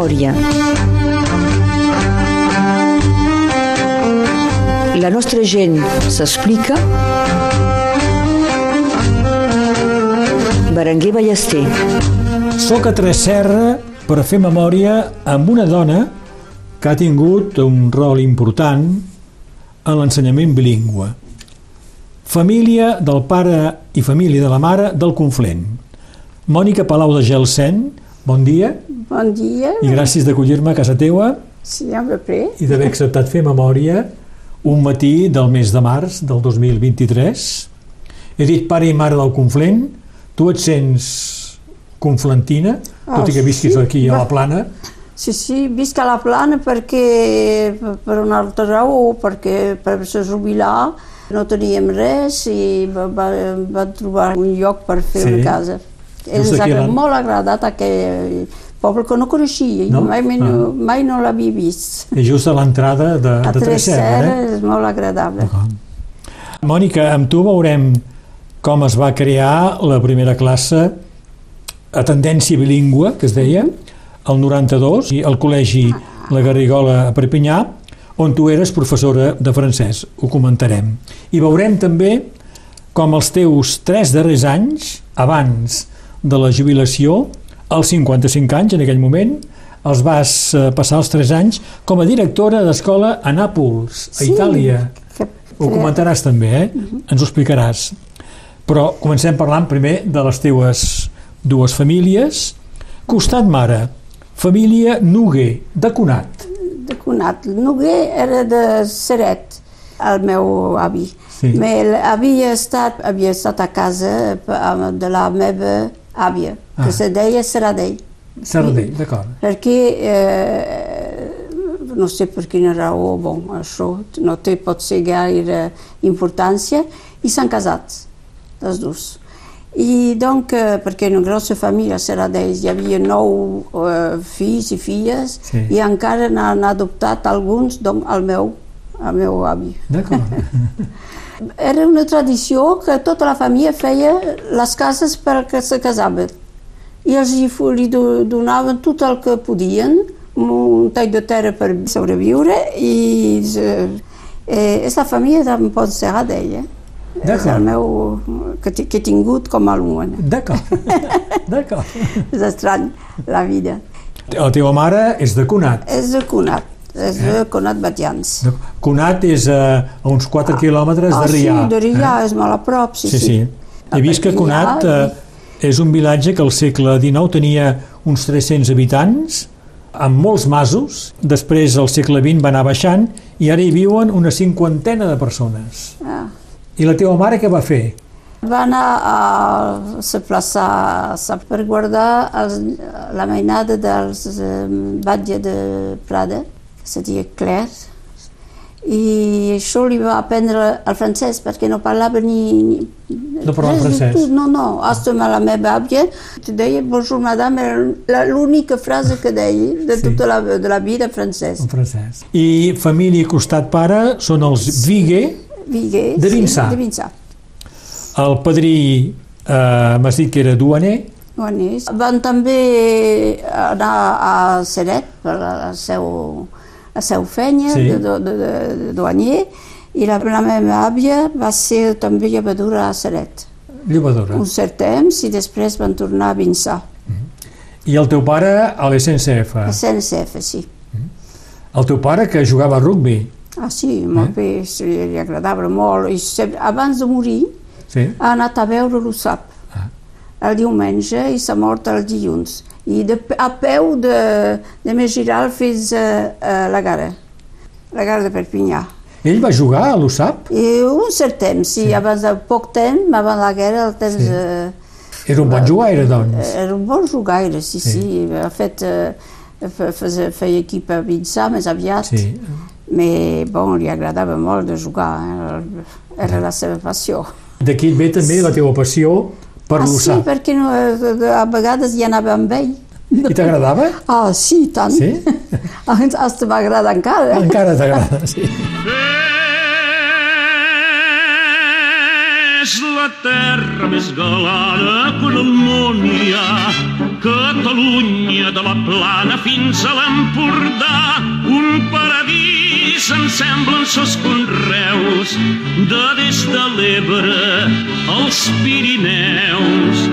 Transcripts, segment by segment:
memòria. La nostra gent s'explica. Berenguer Ballester. Soc a Tres Serra per fer memòria amb una dona que ha tingut un rol important en l'ensenyament bilingüe. Família del pare i família de la mare del Conflent. Mònica Palau de Gelsen, bon dia Bon dia. i gràcies d'acollir-me a casa teua Sí, un peu i d'haver acceptat fer memòria un matí del mes de març del 2023. He dit pare i mare del Conflent, tu et sents conflentina, tot i que visquis sí? aquí a la plana, Sí, sí, visc a la plana perquè, per una altra raó, perquè per se jubilar no teníem res i va, va, va trobar un lloc per fer Sí. una casa. Ens ha a molt agradat aquell poble que no coneixia, No? no? mai, mai, no, Ah. mai no l'havia vist. és just a l'entrada de, A de Tres Serra. Eh? és molt agradable. Mònica, amb tu veurem com es va crear la primera classe a tendència bilingüe, que es deia, el 92, i al col·legi La Garrigola a Perpinyà, on tu eres professora de francès, ho comentarem. I veurem també com els teus tres darrers anys, abans de la jubilació, als 55 anys en aquell moment, els vas eh, passar els 3 anys com a directora d'escola a Nàpols, a Sí. Itàlia. Ho comentaràs també, eh? Ens ho explicaràs. Però comencem parlant primer de les teues dues famílies. Costat mare, família Noguer, de Conat. de Conat. Noguer era de Seret, el meu avi. Sí. Però havia estat, havia estat a casa eh, de la meva àvia, que Ah. se deia Seradell. Sardell, d'acord. Perquè, eh, no sé per quina raó, bon, això no té potser gaire importància, i s'han casat, les dues. I donc, eh, perquè en una grossa família a Seradell hi havia nou eh, fills i filles, Sí. i encara n'han adoptat alguns, donc el meu, el meu avi. D'acord. Era una tradició que tota la família feia les cases perquè se casaven. I els hi li do- donaven tot el que podien, un tall de terra per sobreviure, i eh, eh, és la família d'en Pontserrat, deia. És D'acord. el meu, que, que he tingut com a alumne. D'acord. D'acord. És estrany, la vida. La teva mare és de Conat. És de Conat, és de Conat Batians. Conat és a, a uns 4 quilòmetres Ah, de Rià. sí, de Rià, eh? és molt a prop, sí, Sí, sí. He vist que Rià, Conat eh, és un vilatge que al segle XIX tenia uns 300 habitants, amb molts masos, després al segle XX va anar baixant i ara hi viuen una cinquantena de persones. Ah. I la teva mare què va fer? Va anar a plaçar sap, per guardar els, la mainada dels eh, batlle de Prada, que se deia Claire, i això li va aprendre el francès perquè no parlava ni... ni No parlava francès? tot. No, no, hasta la meva àvia te deia bonjour madame, era l'única frase que deia de Sí. tota la, de la vida francès. En francès. I família costat pare són els Viguer, Viguer, De Vinçà. Sí, de Vinçà. el padrí eh, m'has dit que era duaner, Bonis. Van també anar a Seret per la seu, la seu fenya Sí. de, de, de, de douanier i la, la meva àvia va ser també llevadora a Seret llevadora. un cert temps i després van tornar a Vinçà, I el teu pare a l'SNCF. a CNCF, sí. El teu pare que jugava a rugby. Ah, sí, molt Eh? bé, sí, li agradava molt. I sempre, abans de morir Sí. ha anat a veure l'USAP Ah. el diumenge i s'ha mort el dilluns. I de, a peu de, de més Giral fins a, a la gara, la gara de Perpinyà. Ell va jugar a l'USAP? Un cert temps, sí, Sí. abans de poc temps, abans de la guerra, el temps... Sí. Eh, Era un bon jugaire, doncs. era un bon jugaire, sí, Sí. sí. sí. Ha fet, eh, fe- feia, feia equip a Vinçà més aviat, Sí. però bon, li agradava molt de jugar, eh? era la seva passió. D'aquí et ve també la teva passió per ah, sí, perquè no, eh, a vegades hi anava amb ell. I t'agradava? Ah, sí, tant. Sí? Hasta m'agrada encara. Encara t'agrada, sí. és la terra més galada que en el món hi ha. Catalunya de la plana fins a l'Empordà, un paradís en semblen ses conreus, de des de l'Ebre als Pirineus.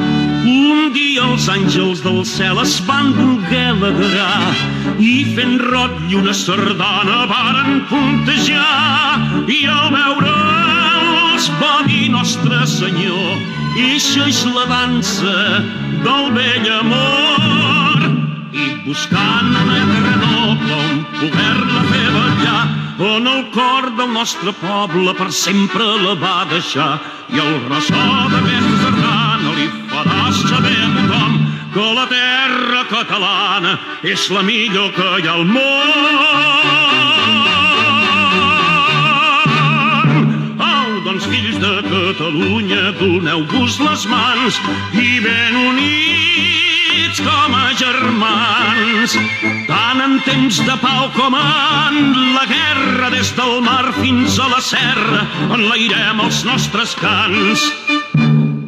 Un dia els àngels del cel es van voler alegrar i fent rot i una sardana varen puntejar i al veure'ls va dir Nostre Senyor Eixa és la dansa del vell amor i buscant una terra noble on poder-la fer ballar on el cor del nostre poble per sempre la va deixar i el ressò d'aquesta sardana li farà saber a tothom que la terra catalana és la millor que hi ha al món. Au, doncs, fills de Catalunya, doneu-vos les mans i ben units com a germans. Tant en temps de pau com en la guerra, des del mar fins a la serra, enlairem els nostres cants.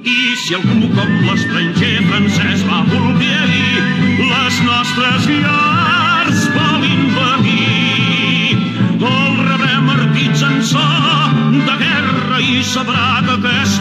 I si algú com l'estranger francès va voler ahir, les nostres llars vol invadir. El rebrem artits en so de guerra i sabrà que aquesta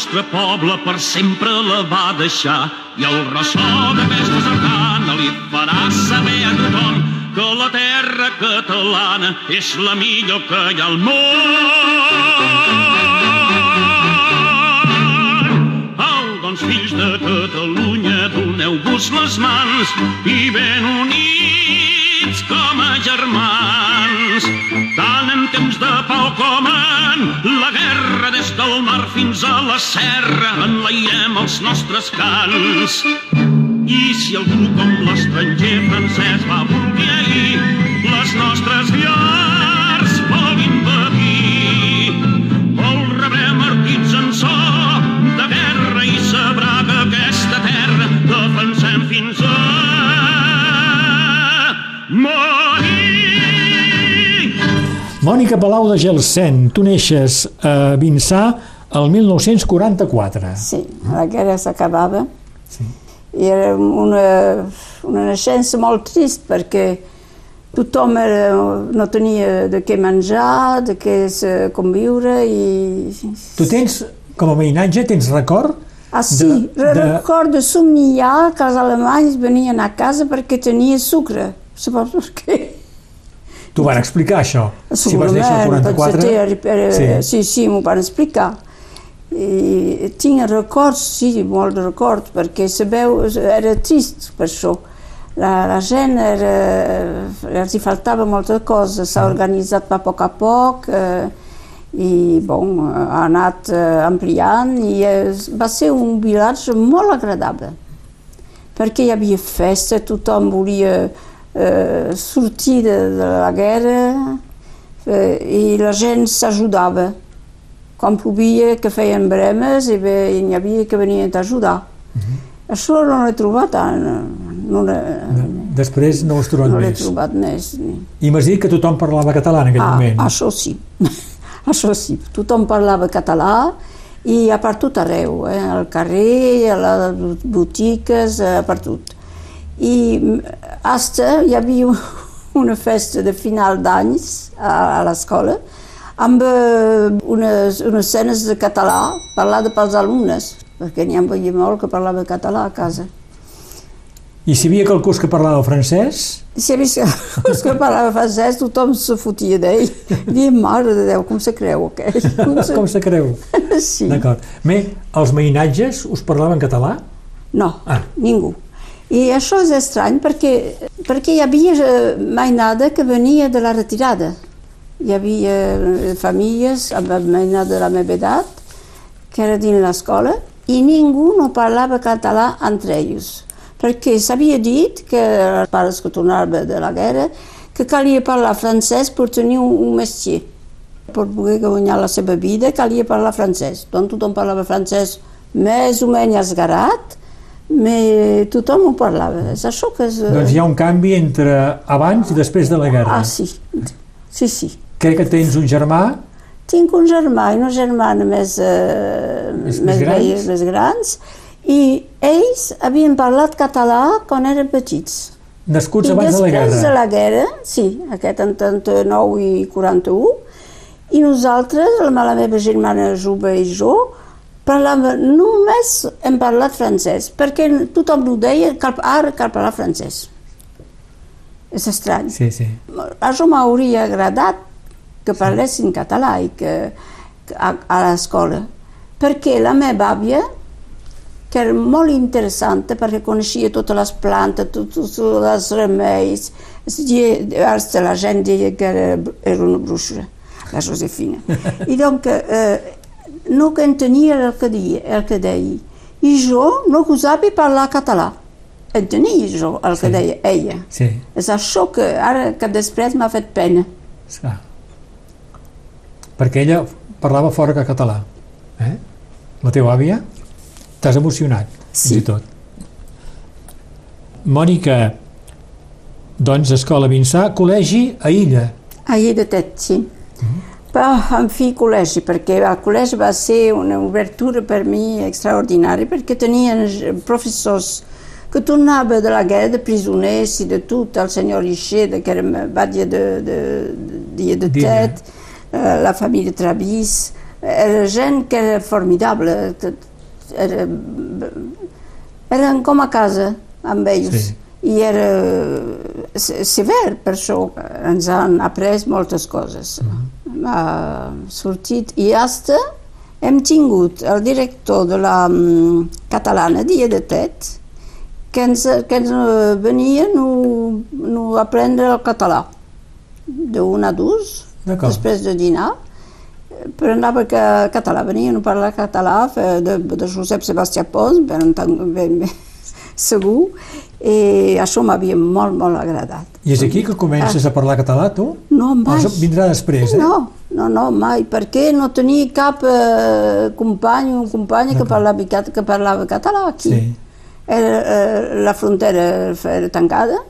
nostre poble per sempre la va deixar i el ressò d'aquesta sardana li farà saber a tothom que la terra catalana és la millor que hi ha al món. Au, doncs, fills de Catalunya, doneu-vos les mans i ben units com a germans. Tant en temps de pau com en la guerra, des del mar fins a la serra, enlairem els nostres cants. I si algú com l'estranger francès Mònica Palau de Gelsen, tu neixes a Vinçà el 1944. Sí, la guerra s'acabava. Sí. I era una, una naixença molt trist perquè tothom era, no tenia de què menjar, de què se conviure i... Tu tens, com a veïnatge, tens record? Ah, sí, de, de... recordo somiar que els alemanys venien a casa perquè tenia sucre. Saps per què? T'ho van explicar, això? Si vas néixer el 44... Era, sí, sí, sí m'ho van explicar. I tinc records, sí, molt de records, perquè sabeu, era trist per això. La, la gent era, els hi faltava molta cosa, s'ha organitzat a poc a poc eh, i bon, ha anat eh, ampliant i eh, va ser un vilatge molt agradable perquè hi havia festa, tothom volia eh, sortir de, de la guerra eh, i la gent s'ajudava quan plovia, que feien bremes i bé, hi havia que venien a ajudar. Uh -huh. Això no l'he trobat tant. No Després no ho has trobat no més. No l'he trobat més. I m'has dit que tothom parlava català en aquell ah, moment. Això sí, això sí. Tothom parlava català i a per tot arreu, eh? al carrer, a les botigues, a per tot. I hasta hi havia una festa de final d'anys a, a l'escola amb unes, unes escenes de català parlada pels alumnes, perquè n'hi havia molt que parlava català a casa. I si hi havia qualcú que parlava francès? Si hi havia qualcú que parlava francès, tothom se fotia d'ell. Diem, mare de Déu, com se creu aquell? Com se, com se creu? Sí. D'acord. Bé, els veïnatges us parlaven català? No, ah. ningú. I això és estrany perquè, perquè hi havia mainada que venia de la retirada. Hi havia famílies amb mainada de la meva edat que era dins l'escola i ningú no parlava català entre ells, perquè s'havia dit que els pares que tornaven de la guerra que calia parlar francès per tenir un, un mestier, per poder guanyar la seva vida calia parlar francès. Doncs tothom parlava francès més o menys esgarat, però tothom ho parlava. És això que és... Doncs hi ha un canvi entre abans i després de la guerra. Ah, sí. Sí, sí. Crec que tens un germà tinc un germà i una germana més, eh, Més- més, grans? velles, més grans, i ells havien parlat català quan eren petits. nascuts I abans de la després guerra. de la guerra, sí, aquest en 39 i 41, i nosaltres, la la meva germana jove i jo, parlàvem, només hem parlat francès, perquè tothom ho deia, cal, ara cal parlar francès. És estrany. Sí, sí. Això m'hauria agradat que parlessin català i que, que a, a l'escola, perquè la meva àvia, que era molt interessant perquè coneixia totes les plantes, tots, els remeis, els de la gent deia que era, era una bruixa, la Josefina. I doncs eh, no que entenia el que, deia, el que deia. I jo no gosava parlar català. Entenia jo el que Sí. deia ella. Sí, És això que ara que després m'ha fet pena. esclar. Perquè ella parlava fora que català. Eh? La teva àvia? T'has emocionat, Sí. fins i tot. Mònica, doncs, Escola Vinçà, col·legi a Illa. Ahir de tet, sí. Però, en fi, col·legi, perquè el col·legi va ser una obertura per mi extraordinària, perquè tenien eh, professors que tornaven de la guerra, de prisoners i de tot, el senyor Ixer, que era batlle de, de, de, de tet, eh, la família Travís, era gent que era formidable, tot- era, eren com a casa amb ells. Sí. I era se- sever, per això ens han après moltes coses. Ha sortit i hasta hem tingut el director de la mm, catalana, Dia de Tet, que ens, que ens eh, venia no, no aprendre el català. D'un a dos, després de dinar, però anava que català, venia a parlar català de, de Josep Sebastià Pons, ben, ben, ben segur, i això m'havia molt, molt agradat. I és aquí que comences a parlar català, tu? No, mai. Això vindrà després, eh? No, no, no, mai, perquè no tenia cap eh, company o companya que parlava, que parlava català aquí. Sí. Era, eh, la frontera era tancada,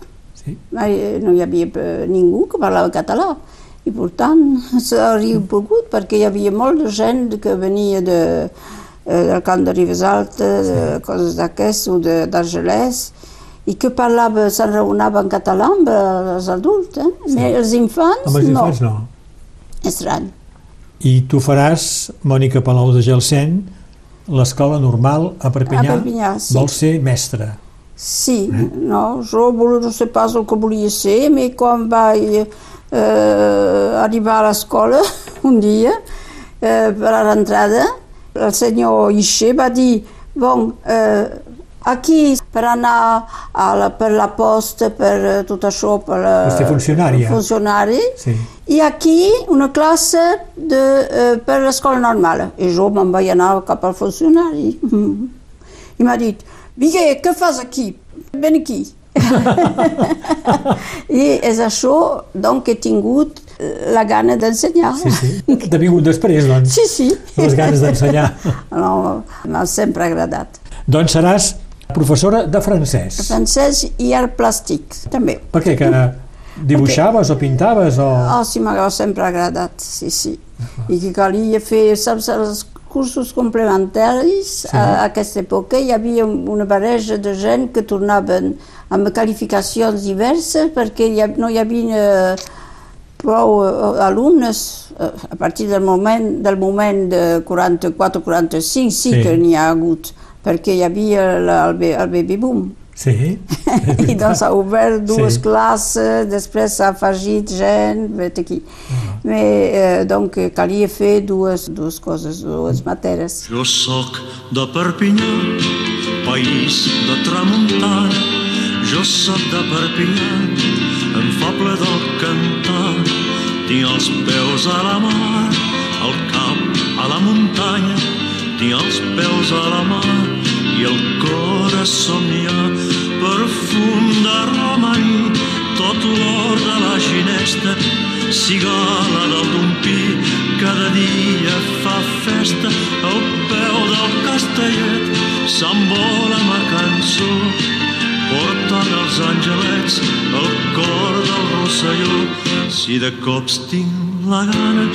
Sí. eh, no hi havia eh, ningú que parlava català. I per tant, s'hauria pogut, perquè hi havia molt de gent que venia de, eh, del camp de Ribes Altes, de coses d'aquestes, o de- d'Argelès, i que parlava, s'enraonava en català amb els adults, eh? Sí. els infants, Amb els infants no. Estrany. I tu faràs, Mònica Palau de Gelsen, l'escola normal a Perpinyà. A Perpinyà, sí. Vols ser mestra. Sí, no, jo vol- no sé pas el que volia ser, però quan vaig eh, arribar a l'escola un dia, eh, per a l'entrada, el senyor Ixer va dir, bon, eh, aquí per anar a la, per la posta, per eh, tot això, per, la, Per ser funcionària. funcionari, Sí. i aquí una classe de, eh, per l'escola normal. I jo me'n vaig anar cap al funcionari. I m'ha dit, Miguel, què fas aquí? Ven aquí. I és això doncs, que he tingut eh, la gana d'ensenyar. Sí, sí. T'ha vingut després, doncs, sí. sí. les ganes d'ensenyar. No, M'ha sempre agradat. doncs seràs professora de francès. Francès i art plàstic, també. Per què? Que dibuixaves o pintaves o... Oh, sí, m'ha sempre agradat, sí, sí. I que calia fer, saps, els cursos complementaris Sí. a, a aquesta època hi havia una barreja de gent que tornaven amb qualificacions diverses perquè hi ha, no hi havia eh, prou eh, alumnes eh, a partir del moment, del moment de 44-45 sí, Sí. que n'hi ha hagut perquè hi havia el, ba- el baby boom Sí. i doncs s'ha obert dues Sí. classes, després s'ha afegit gent, vet aquí. Mais, eh, donc calia fer dues, dues coses, dues matèries. Jo sóc de Perpinyà, país de tramuntana. Jo sóc de Perpinyà, em fa pledor cantar. Tinc els peus a la mar, el cap a la muntanya. tinc els pèls a la mà i el cor a somniar perfum de romaní tot l'or de la ginesta cigala del dompí cada dia fa festa. Al peu del castellet s'envola ma cançó porten els angelets el cor del Rosselló. Si de cops tinc la gana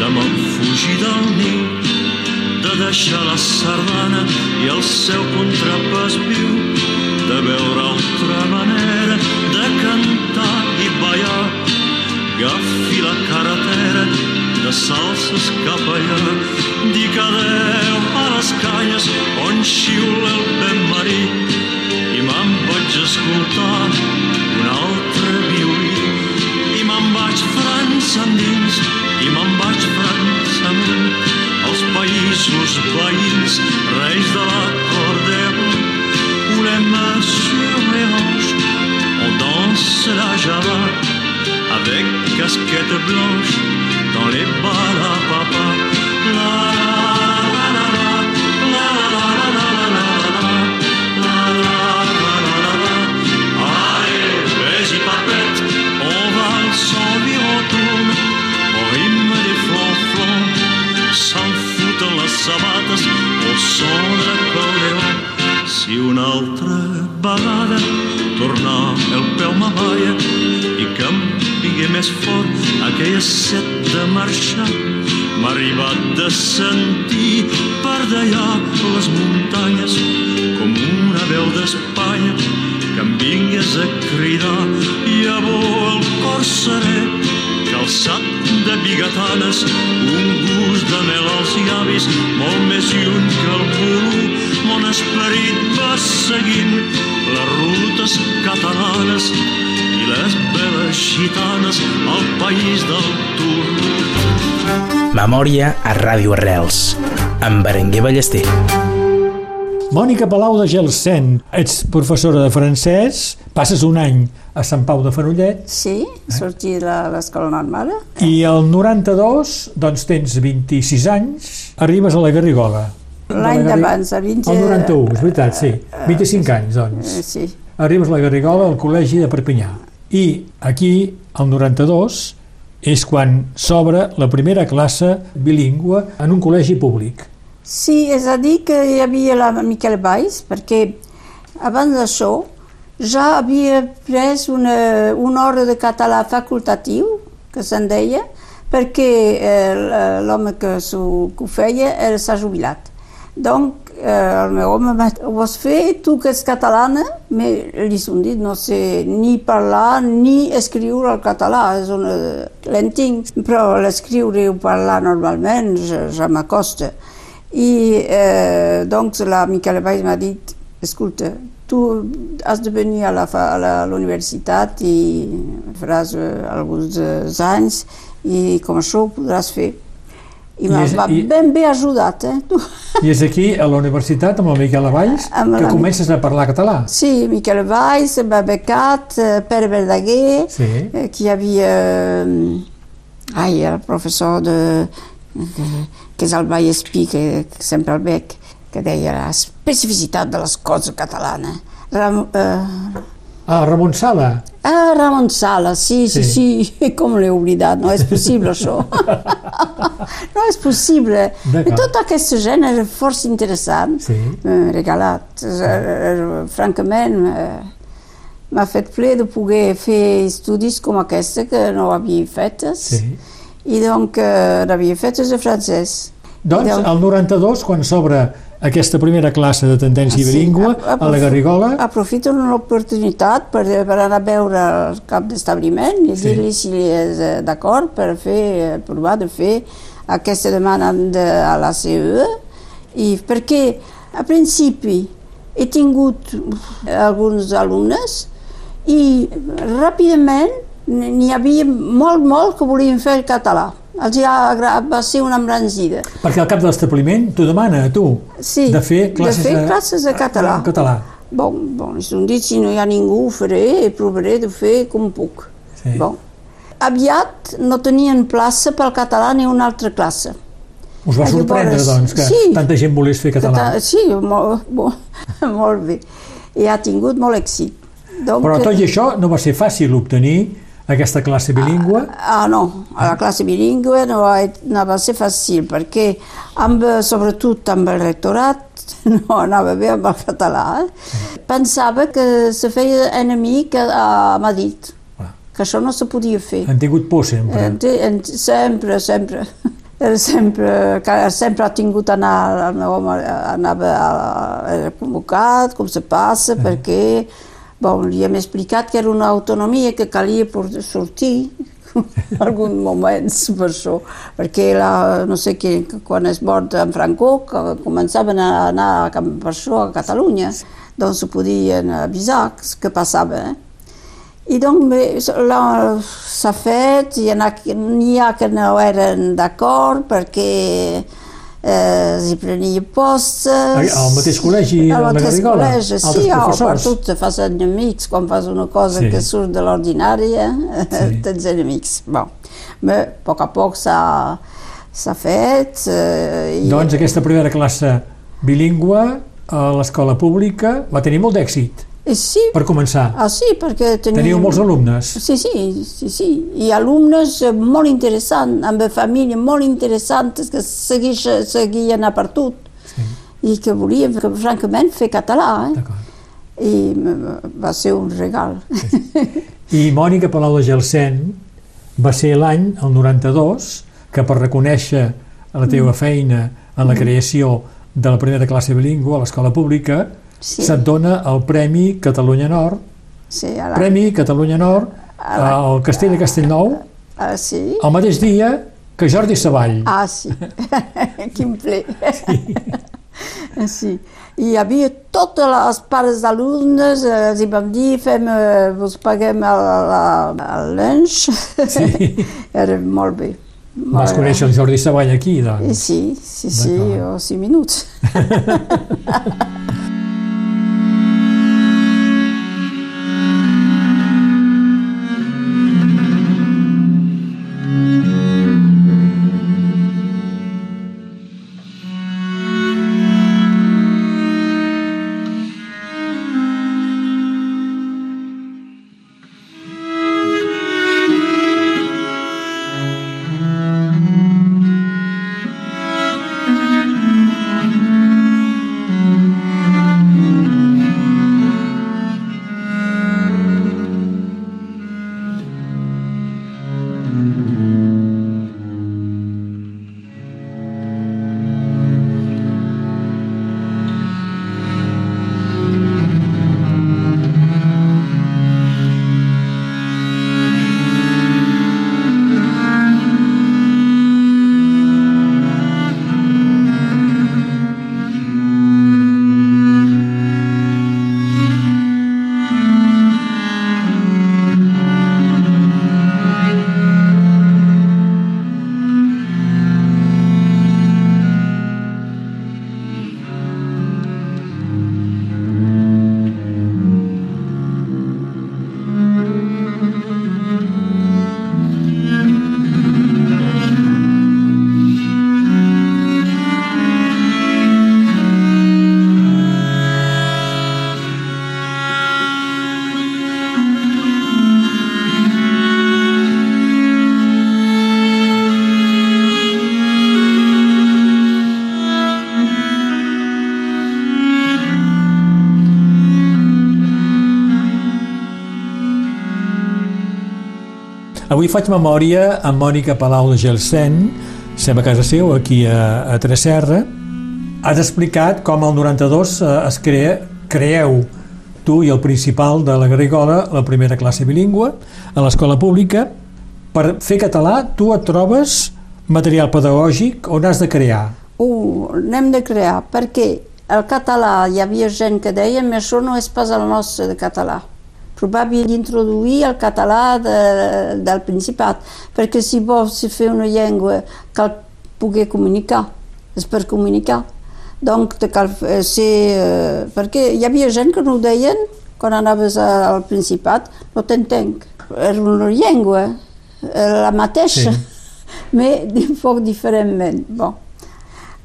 de me'n fugir del niu de deixar la sardana i el seu contrapàs viu de veure altra manera de cantar i ballar agafi la carretera de salses cap allà. Dic adeu a les canyes on xiula el vent vaig escoltar un altre violí. I me'n vaig França endins i me'n vaig França amunt. Els països veïns reis de l'acordeó mains sur les hanches on danse la java avec casquette blanche dans les bals à papa sabates son de l'acordeó si una altra vegada tornar el peu m'avaia i que em vingué més fort aquella set de marxar m'ha arribat de sentir per d'allà les muntanyes com una veu d'Espanya vingués a cridar i a el cor serè calçat de bigatanes un gust de mel als llavis molt més lluny que el volum mon esperit va seguint les rutes catalanes i les veles gitanes al país del turó. Memòria a Ràdio Arrels, amb Berenguer Ballester. Mònica Palau de Gelsen, ets professora de francès, passes un any a Sant Pau de Fenollet Sí, sortí de l'escola normal. i el 92, doncs tens 26 anys, arribes a la Garrigola. L'any d'abans, el 20... El 91, és veritat, sí. 25 anys, doncs. Eh, Sí, Arribes a la Garrigola al col·legi de Perpinyà. I aquí, el 92, és quan s'obre la primera classe bilingüe en un col·legi públic. Sí, és a dir que hi havia la Miquel Valls, perquè abans d'això ja havia pres una, una hora de català facultatiu, que se'n deia, perquè eh, l'home que, que ho feia era- s'ha jubilat. Donc, eh, el meu home ho vols fer, tu que ets catalana, mais li son dit, no sé ni parlar ni escriure el català, és una... l'entenc, però l'escriure i parlar normalment ja, ja m'acosta. I eh, doncs la Miquel Valls m'ha dit, escolta, tu has de venir a la a la- i faràs eh, alguns eh, anys i com això ho podràs fer. I I va ben bé ajudat, eh? Tu. I és aquí, a la universitat, amb el Miquel Valls, Amb que la- comences a parlar català. Sí, Miquel Valls, m'ha becat, eh, Pere Verdaguer, Sí. eh, qui havia... eh, Ai, el professor de... que, que és el Vallespí, que, que sempre el veig, que deia la especificitat de les coses catalanes. Ram, eh, Ah, Ramon Sala. ah, Ramon Sala, sí, sí, Sí. sí, com l'he oblidat, no és possible això. no és possible. I tot aquest gènere força interessant, Sí. m'ha regalat. Eh, eh, Francament, eh, m'ha fet ple de poder fer estudis com aquesta que no havia fetes. Sí. I doncs eh, n'havia fetes de francès. Doncs, doncs- el 92, quan s'obre aquesta primera classe de tendència Sí, bilingüe a- a la Garrigola, Aprofito l'oportunitat per, per anar a veure el cap d'establiment i Sí. dir-li si és eh, d'acord per fer, eh, provar de fer aquesta demanda de, a la CE i perquè a principi he tingut alguns alumnes i ràpidament n'hi havia molt, molt que volien fer el català. Els agradat, va ser una embranzida. perquè al cap de l'establiment t'ho demana a tu Sí, de fer classes de, fer classes de català. En català. Bon, bon, és un dit, si no hi ha ningú, ho faré provaré de fer com puc. Sí. Bon. Aviat no tenien plaça pel català ni una altra classe. Us va sorprendre, Llavors, doncs, que sí. tanta gent volés fer català. ta- Sí, molt, molt, molt bé. I ha tingut molt èxit. Donc, Però tot i això no va ser fàcil obtenir aquesta classe bilingüe. Ah, no, a la classe bilingüe no va, no va ser fàcil perquè amb, sobretot amb el rectorat no anava bé amb el català. Eh? Pensava que se feia enemic a, Madrid, Ah. que això no se podia fer. Han tingut por sempre. En, en, sempre, sempre. Era sempre, sempre ha tingut anar, el meu home anava a, era convocat, com se passa, perquè bon, li hem explicat que era una autonomia que calia per sortir en alguns moments per això, perquè la, no sé què, quan es mort en Franco, que començaven a anar a per això a Catalunya, doncs se podien avisar què passava, eh? I doncs s'ha fet, hi ha, n'hi ha que no eren d'acord perquè eh, s'hi prenia postes... Al mateix col·legi Al de mateix Garrigola? col·legi, Altres sí, oh, per tu te fas enemics quan fas una cosa Sí. que surt de l'ordinària, Sí. tens enemics. Bon. Però a poc a poc s'ha fet... Eh, i- Doncs aquesta primera classe bilingüe a l'escola pública va tenir molt d'èxit, sí, per començar. ah, sí, perquè tenim... Teníeu molts alumnes. Sí, sí, sí, sí. I alumnes eh, molt interessants, amb famílies molt interessants que seguix, seguien a per tot Sí, i que volien, que, francament, fer català. Eh? d'acord. I eh, va ser un regal. I Mònica Palau de Gelsen va ser l'any, el 92, que per reconèixer la teva feina en la creació de la primera classe bilingüe a l'escola pública, Sí. se't dona el Premi Catalunya Nord, Sí, a la, Premi Catalunya Nord A la- al Castell de Castellnou, ah, sí. el mateix dia que Jordi Savall. Ah, sí. Quin ple. Sí. I hi havia totes les pares d'alumnes, eh, els hi vam dir, fem, eh, vos paguem el, el, el lunch. Sí. Era molt bé. Vas conèixer el Jordi Savall aquí, Eh, doncs. Sí, sí, sí, o cinc minuts. Avui faig memòria amb Mònica Palau de Gelsen, sem a casa seu, aquí a, a Tresserra. Has explicat com el 92 eh, es crea, creeu tu i el principal de la Garrigola la primera classe bilingüe a l'escola pública. Per fer català, tu et trobes material pedagògic on has de crear. Uh, n'hem de crear, perquè el català hi havia gent que deia això no és pas el nostre de català. Probablement introduir el català de, del Principat, perquè si vols fer una llengua cal poder comunicar, és per comunicar. Donc, te cal eh, ser... Eh, perquè hi havia gent que no ho deien quan anaves al Principat, no t'entenc. Era una llengua, era la mateixa, Sí. però un poc diferentment. Bon.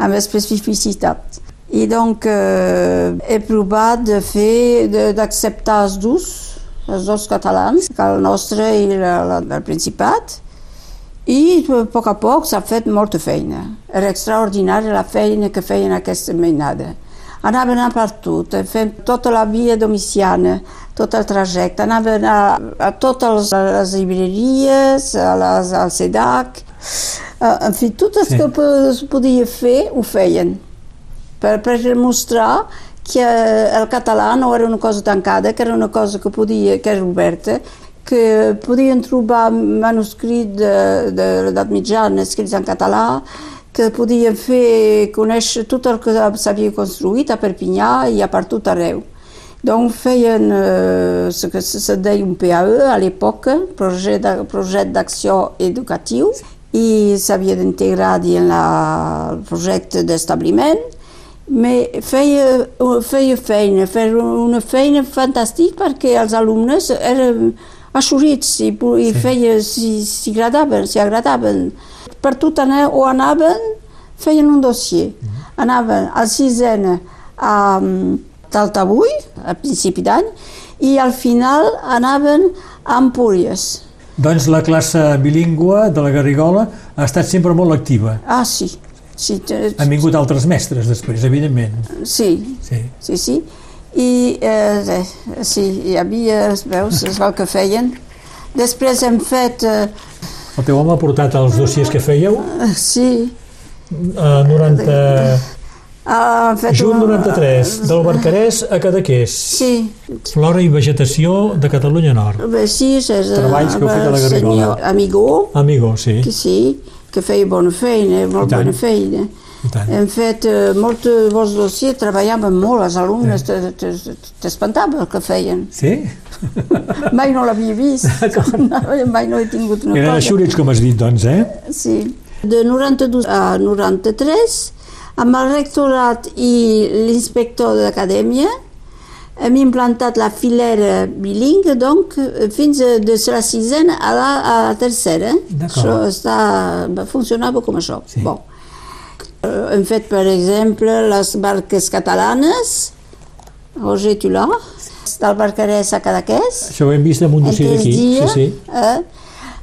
amb especificitat. I donc eh, he provat de fer, d'acceptar els dos, els dos catalans, el nostre i el, el Principat, i a poc a poc s'ha fet molta feina. Era extraordinària la feina que feien aquesta mainada. Anaven a partut, fent tota la via domiciana, tot el trajecte, anaven a, a totes les, llibreries, a les, al SEDAC, en fi, tot el Sí. que es podia fer ho feien per, per demostrar que el català no era una cosa tancada, que era una cosa que podia, que era oberta, que podien trobar manuscrits de, de l'edat mitjana escrits en català, que podien fer conèixer tot el que s'havia construït a Perpinyà i a per tot arreu. Donc feien eh, ce que se se deia un PAE a l'època, projet d'acció educatiu, i s'havia d'integrar dins la- el projecte d'establiment, però feia, feia feina, feia una feina fantàstica perquè els alumnes eren assurits i, i feia, si, si agradaven, si agradaven. Per tot anar, o anaven, feien un dossier. Anaven al sisena a mm, Taltabull, a principi d'any, i al final anaven a Empúries. Doncs la classe bilingüe de la Garrigola ha estat sempre molt activa. Ah, sí. Sí, te- Han vingut altres mestres després, evidentment. sí, Sí. sí, sí. I eh, eh, sí, hi havia, veus, és el que feien. Després hem fet, eh, El teu home ha portat els dossiers que fèieu eh, sí, a 90... ah, fet Juny una- 93, del Barcarès a Cadaqués. Sí, Flora i vegetació de Catalunya Nord. bé, sí, és Treballs que heu fet a la Garrigola. senyor Amigó, Amigo, sí. que sí, que feia bona feina, molt bona feina. Tant. Hem fet eh, molt bons dossiers, treballàvem molt, els alumnes te- te- t'espantava el que feien. Sí? Mai no l'havia vist, mai no he tingut una Eren cosa. eixurits, com has dit, doncs, eh? Sí. De 92 a 93, amb el rectorat i l'inspector d'acadèmia, hem implantat la filera bilingue, donc, fins a, de la sisena a la, a la tercera. Això està, funcionava com això. Sí. Bon. Eh, Hem fet, per exemple, les barques catalanes, Roger Tulà, del Barcarès a Cadaqués, Això ho hem vist en un dossier d'aquí. Sí, sí. eh,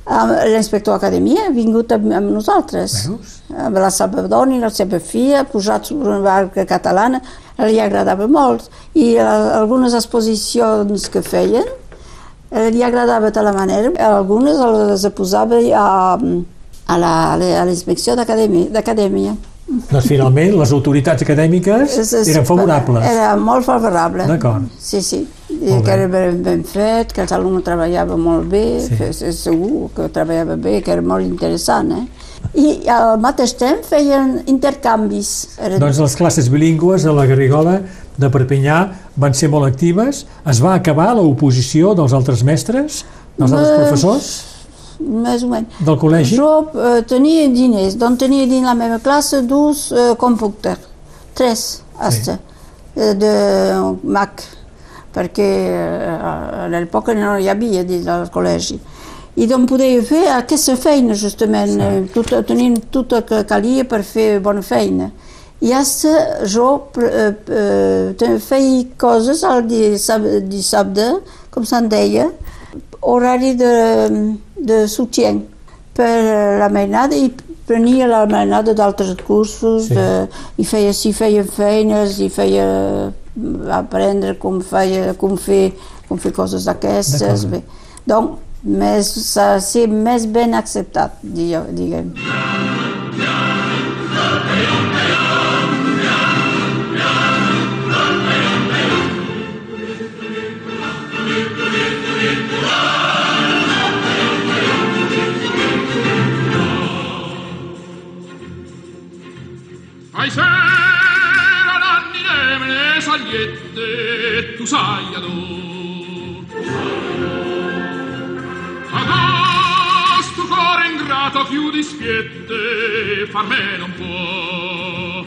l'inspector d'acadèmia ha vingut amb, amb nosaltres. Veus? Amb la seva dona i la seva filla, posat sobre una barca catalana, li agradava molt. I algunes exposicions que feien, li agradava de la manera. Algunes les posava a, a la- a l'inspecció d'acadèmia. d'acadèmia. Doncs finalment les autoritats acadèmiques eren favorables. Era molt favorable. D'acord. Sí, sí. I que era ben, ben fet, que els alumnes treballaven molt bé, Sí. sí. que és segur que treballava bé, que era molt interessant. Eh? I al mateix temps feien intercanvis. Era... Doncs les classes bilingües a la Garrigola de Perpinyà van ser molt actives. Es va acabar l'oposició dels altres mestres, dels altres Eh, professors més o menys. del col·legi? Jo eh, tenia diners, doncs tenia dins la meva classe dos eh, computers, tres, hasta, eh, de Mac, perquè eh, a l'època no hi havia dins del col·legi. I doncs podia fer aquesta feina, justament, eh, tot, tenint tot el que calia per fer bona feina. I hasta jo eh, eh, feia coses al dissabte, com se'n deia, horari de, de soutien per la mainada i prenia la mainada d'altres cursos Sí. sí. de, i feia, si feia feines i feia aprendre com, feia, com, fer, com fer coses d'aquestes. D'acord. Bé. Donc, més, ser més ben acceptat, digue- diguem. tu sai saiano. Adesso cuore ingrato più di spiette far me non può.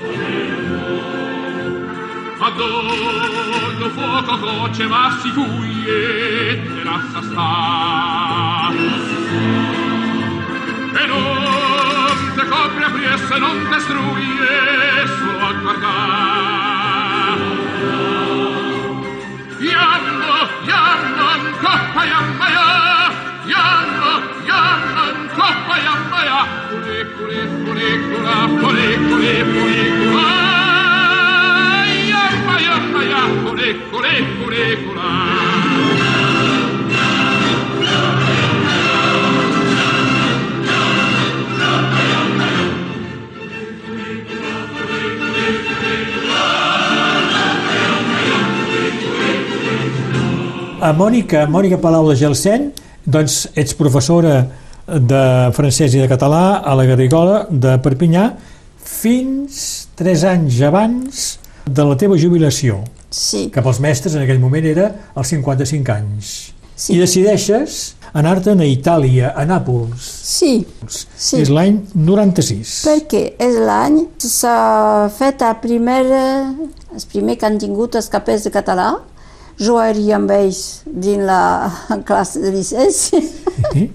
Adollo fuoco gocce ma si fuie te lascia sta. E non te copre apriesse, non te struie, solo a guardare. Yanma, yanman, koppa jammaya. Yanma, yanman, koppa jammaya. Kule, kule, kule, kula, kule, kule, kule, kula. Jamma, jammaya, kule, kule, kule, kula. A Mònica, Mònica Palau de Gelsen, doncs ets professora de francès i de català a la Garrigola de Perpinyà fins tres anys abans de la teva jubilació, Sí, que pels mestres en aquell moment era als 55 anys. Sí. I decideixes anar-te'n a Itàlia, a Nàpols. sí, sí. És l'any 96. perquè és l'any s'ha fet a primera, el primer que han tingut els capers de català. Jo era amb ells dins la classe de llicència Sí?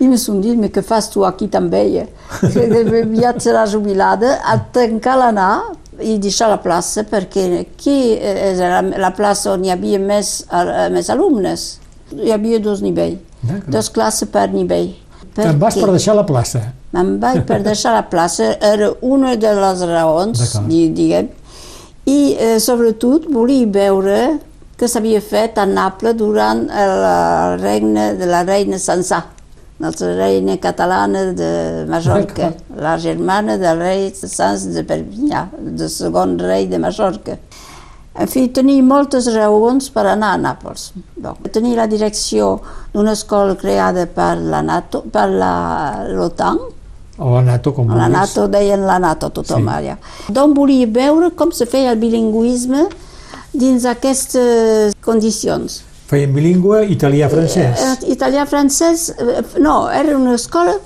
i me son dit, que fas tu aquí també? Que aviat serà jubilada, a tancar l'anar i deixar la plaça perquè aquí és la, la plaça on hi havia més, més alumnes. Hi havia dos nivells, dos classes per nivell. Te'n vas per deixar la plaça. Me'n vaig per deixar la plaça, era una de les raons, diguem, i eh, sobretot volia veure que s'havia fet a Naples durant el regne de la reina Sansà, la reina catalana de Mallorca, la germana del rei Sans de Perpinyà, del segon rei de Mallorca. En fi, tenia moltes raons per anar a Nàpols. Donc, tenia la direcció d'una escola creada per la NATO, per la l'OTAN, O la NATO, com la. NATO deien la NATO tothom Sí. allà. D'on volia veure com se feia el bilingüisme dins aquestes condicions. Feien bilingüe italià-francès. Eh, Italià-francès, eh, no, era una escola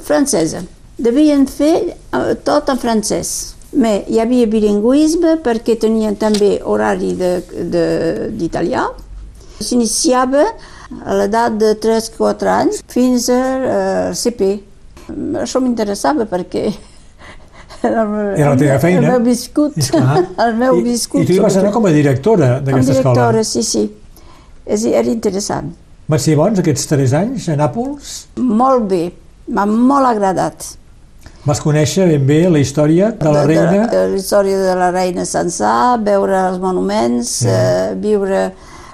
francesa. Devien fer eh, tot en francès. Però hi havia bilingüisme perquè tenien també horari d'italià. S'iniciava a l'edat de 3-4 anys fins a eh, CP. Això m'interessava perquè era, el Era la teva feina. El meu viscut. El meu I, viscut. I tu hi vas anar com a directora Com d'aquesta escola. directora, sí, sí. És, era interessant. Van ser bons aquests tres anys a Nàpols? Molt bé, m'ha molt agradat. Vas conèixer ben bé la història de la De- reina? de- La història de la reina Sansà, veure els monuments, eh, viure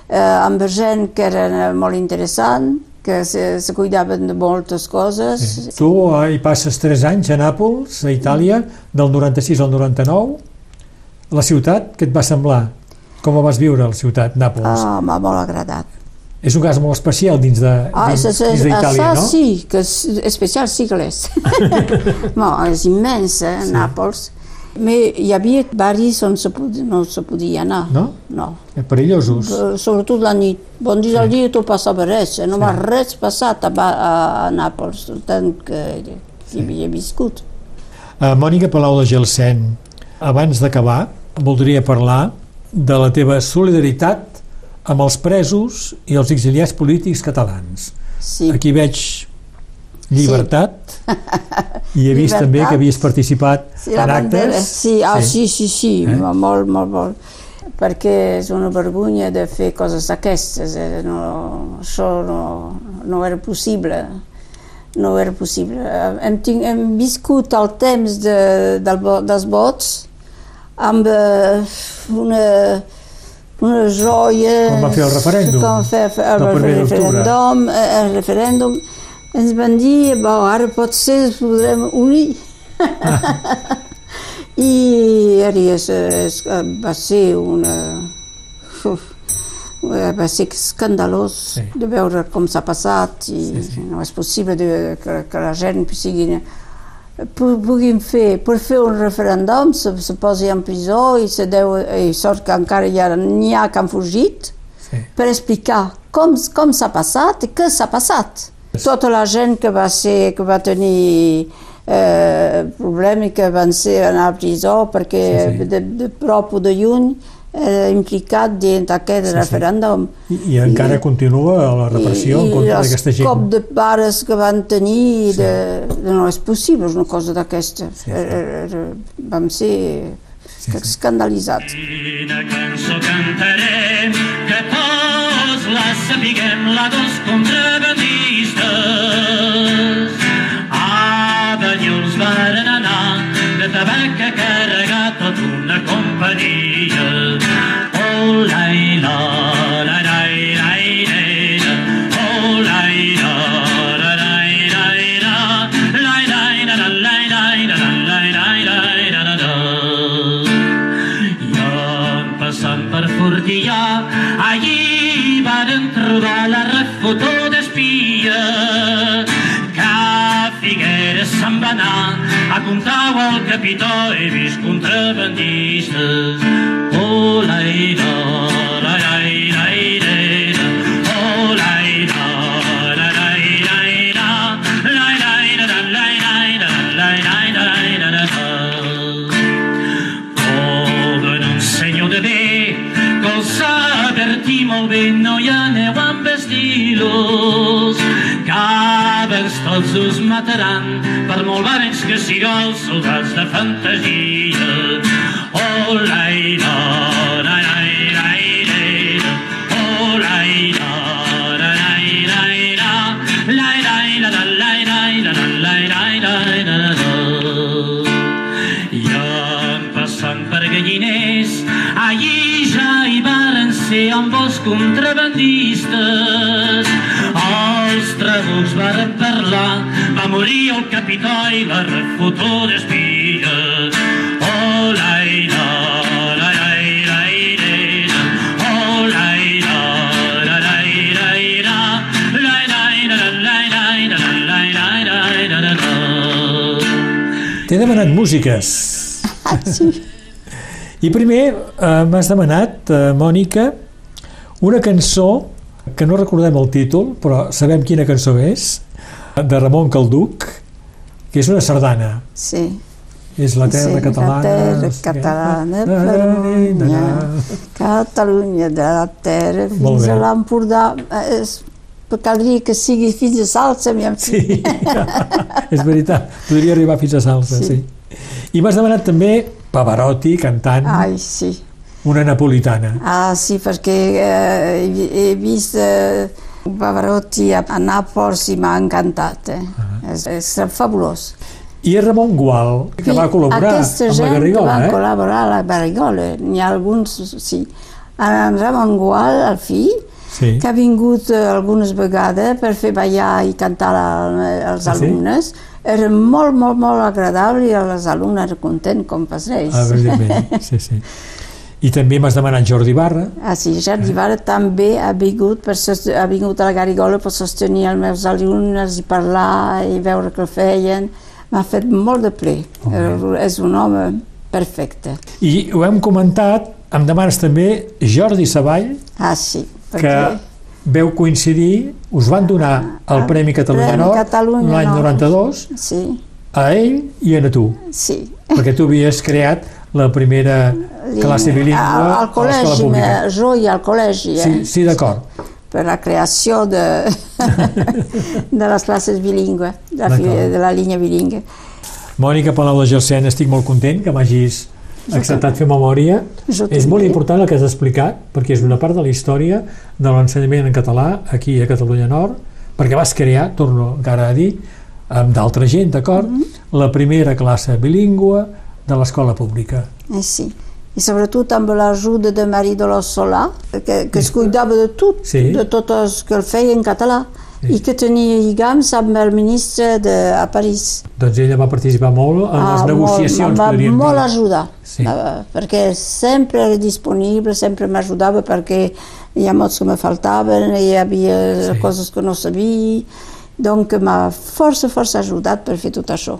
eh, amb gent que era molt interessant, que se, se cuidaven de moltes coses. Sí. Tu eh, hi passes tres anys a Nàpols, a Itàlia, del 96 al 99. La ciutat, què et va semblar? Com la vas viure, la ciutat, Nàpols? Ah, m'ha molt agradat. És un cas molt especial dins de Ah, dins, d'Itàlia, no? sí, que és especial sí que l'és. no, és immens, eh, sí. Nàpols. Però hi havia barris on se pod no se podia anar. No? No. Eh, Perillosos. Eh, sobretot la nit. Bon dia al dia no passava res, eh, no m'ha res passat a, a, a Nàpols, tant que hi havia viscut. Uh, Mònica Palau de Gelsen, abans d'acabar, voldria parlar de la teva solidaritat amb els presos i els exiliats polítics catalans. Sí. Aquí veig llibertat i he vist Llibertat. també que havies participat Sí, en actes. Sí, ah, sí, sí, sí, Eh? molt, molt, molt. Perquè és una vergonya de fer coses d'aquestes. Eh? No, això no, no era possible. No era possible. Hem, ting, hem viscut el temps de, del, dels vots amb eh, una, una joia... Quan va fer el referèndum, Quan va fer el, referèndum, eh, el referèndum, ens van dir, bo, ara potser ens podrem unir. I ara és, és, va ser una... Uf, va ser escandalós Sí. de veure com s'ha passat i Sí, sí. no és possible de, que, que la gent sigui, pu- puguin fer, per fer un referèndum, se, se posi en presó i, se deu, i sort que encara hi ha, n'hi ha que han fugit Sí. per explicar com, com s'ha passat i què s'ha passat. Tota la gent que va, ser, que va tenir eh, problemes que van ser anar a presó perquè Sí, sí. de, de prop o de lluny era implicat dins d'aquest Sí, sí. referèndum. I, i encara continua la repressió en contra d'aquesta I els gent. cop de pares que van tenir, de, de no és possible una cosa d'aquesta. Sí, sí. Era- era- Vam ser escandalitzats. Quina cançó cantarem que tots la sapiguem, la dos contrabandistes. A Banyuls varen anar de tabac a carregar tota una companyia. capità he vist contrabandistes. Oh, l'aire, la, l'aire, l'aire, oh, l'aire, la, l'aire, l'aire, l'aire, l'aire, l'aire, l'aire, l'aire, Come un segno de bé, cosa avvertì molt bé, no hi aneu amb vestilos, que els tots us mataran per molt baix que sigueu els soldats de fantasia. Morir el capità i la refotó d'espia. Oh, la, la, la, la, la, la, oh, la, la, la, la, la, la, la, la, la, la, la, la, la, la, la, la, la. T'he demanat músiques. Ah, sí. I primer eh, m'has demanat, eh, Mònica, una cançó que no recordem el títol, però sabem quina cançó és, de Ramon Calduc, que és una sardana. Sí. És la terra sí, catalana. La terra catalana, Na, na, na, na, Catalunya. Catalunya de la terra fins a l'Empordà. És, caldria que sigui fins a Salsa, aviam. Sí, és veritat. Podria arribar fins a salsa, sí. Sí. I m'has demanat també Pavarotti cantant Ai, sí. una napolitana. Ah, sí, perquè eh, he, he vist eh, Pavarotti a, a Nàpols i m'ha encantat. Eh? Ah. És, és fabulós. I Ramon Gual, que va col·laborar Aquesta amb la gent Garrigola, que van eh? col·laborar a la Garrigola, n'hi ha alguns, sí. En Ramon Gual, el fill, Sí. que ha vingut eh, algunes vegades per fer ballar i cantar la, als Ah, sí? alumnes, era molt, molt, molt agradable i els alumnes eren contents com pas ells. Ah, sí, sí. I també m'has demanat Jordi Barra, Ah, sí, Jordi Vara també ha vingut, per ha vingut a la Garigola per sostenir els meus alumnes i parlar i veure què feien. M'ha fet molt de ple. Molt És un home perfecte. i ho hem comentat, em demanes també Jordi Savall, Ah, sí, que perquè... veu coincidir, us van donar el Ah, Premi Catalunya Premi Nord Catalunya l'any Nord. 92 Sí, a ell i a tu, sí. perquè tu havies creat la primera classe bilingüe al, a al col·legi, me- jo i al col·legi, eh? Sí, sí d'acord. per la creació de, de les classes bilingües, de la, de la línia bilingüe. Mònica Palau de Gelsen, estic molt content que m'hagis acceptat fer memòria. Jo És molt important el que has explicat, perquè és una part de la història de l'ensenyament en català aquí a Catalunya Nord, perquè vas crear, torno encara a dir, amb d'altra gent, d'acord? Mhm. La primera classe bilingüe de l'escola pública. Eh sí. I sobretot amb l'ajuda de Marie Dolors Solà, que, que es cuidava de tot, Sí. de tot el que el feia en català, Sí. i que tenia lligams amb el ministre de, a París. Doncs ella va participar molt en les Ah, negociacions, molt, va podríem molt dir. ajudar, Sí. eh, perquè sempre era disponible, sempre m'ajudava perquè hi ha molts que me faltaven, hi havia Sí. coses que no sabia, doncs m'ha força, força ajudat per fer tot això.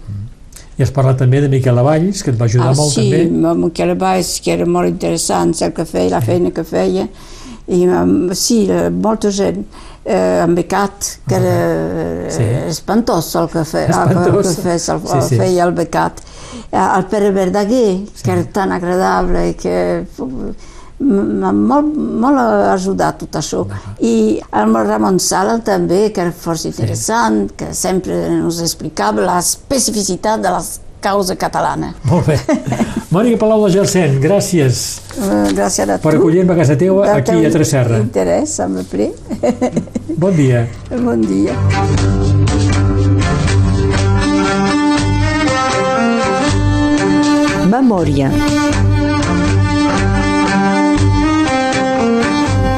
I has parlat també de Miquel Avalls, que et va ajudar ah, molt sí, també. amb Miquel Valls, que era molt interessant, el que feia, la feina que feia, i um, sí, molta gent, eh, en Becat, que era Sí. eh, espantós el que, fe, el, Espantós. que feia, el, Sí, sí. feia el Becat. Eh, El Pere Verdaguer, que era tan agradable, i que molt, molt ajudat tot això. I el Ramon Sala també, que era força interessant, que sempre ens explicava la especificitat de la causa catalana. Molt bé. Mònica Palau de Gersen, gràcies Eh, Gràcies a tu. per acollir-me a casa teva Del aquí a Tresserra. Interès, me plaît. Bon dia. bon dia. Memòria.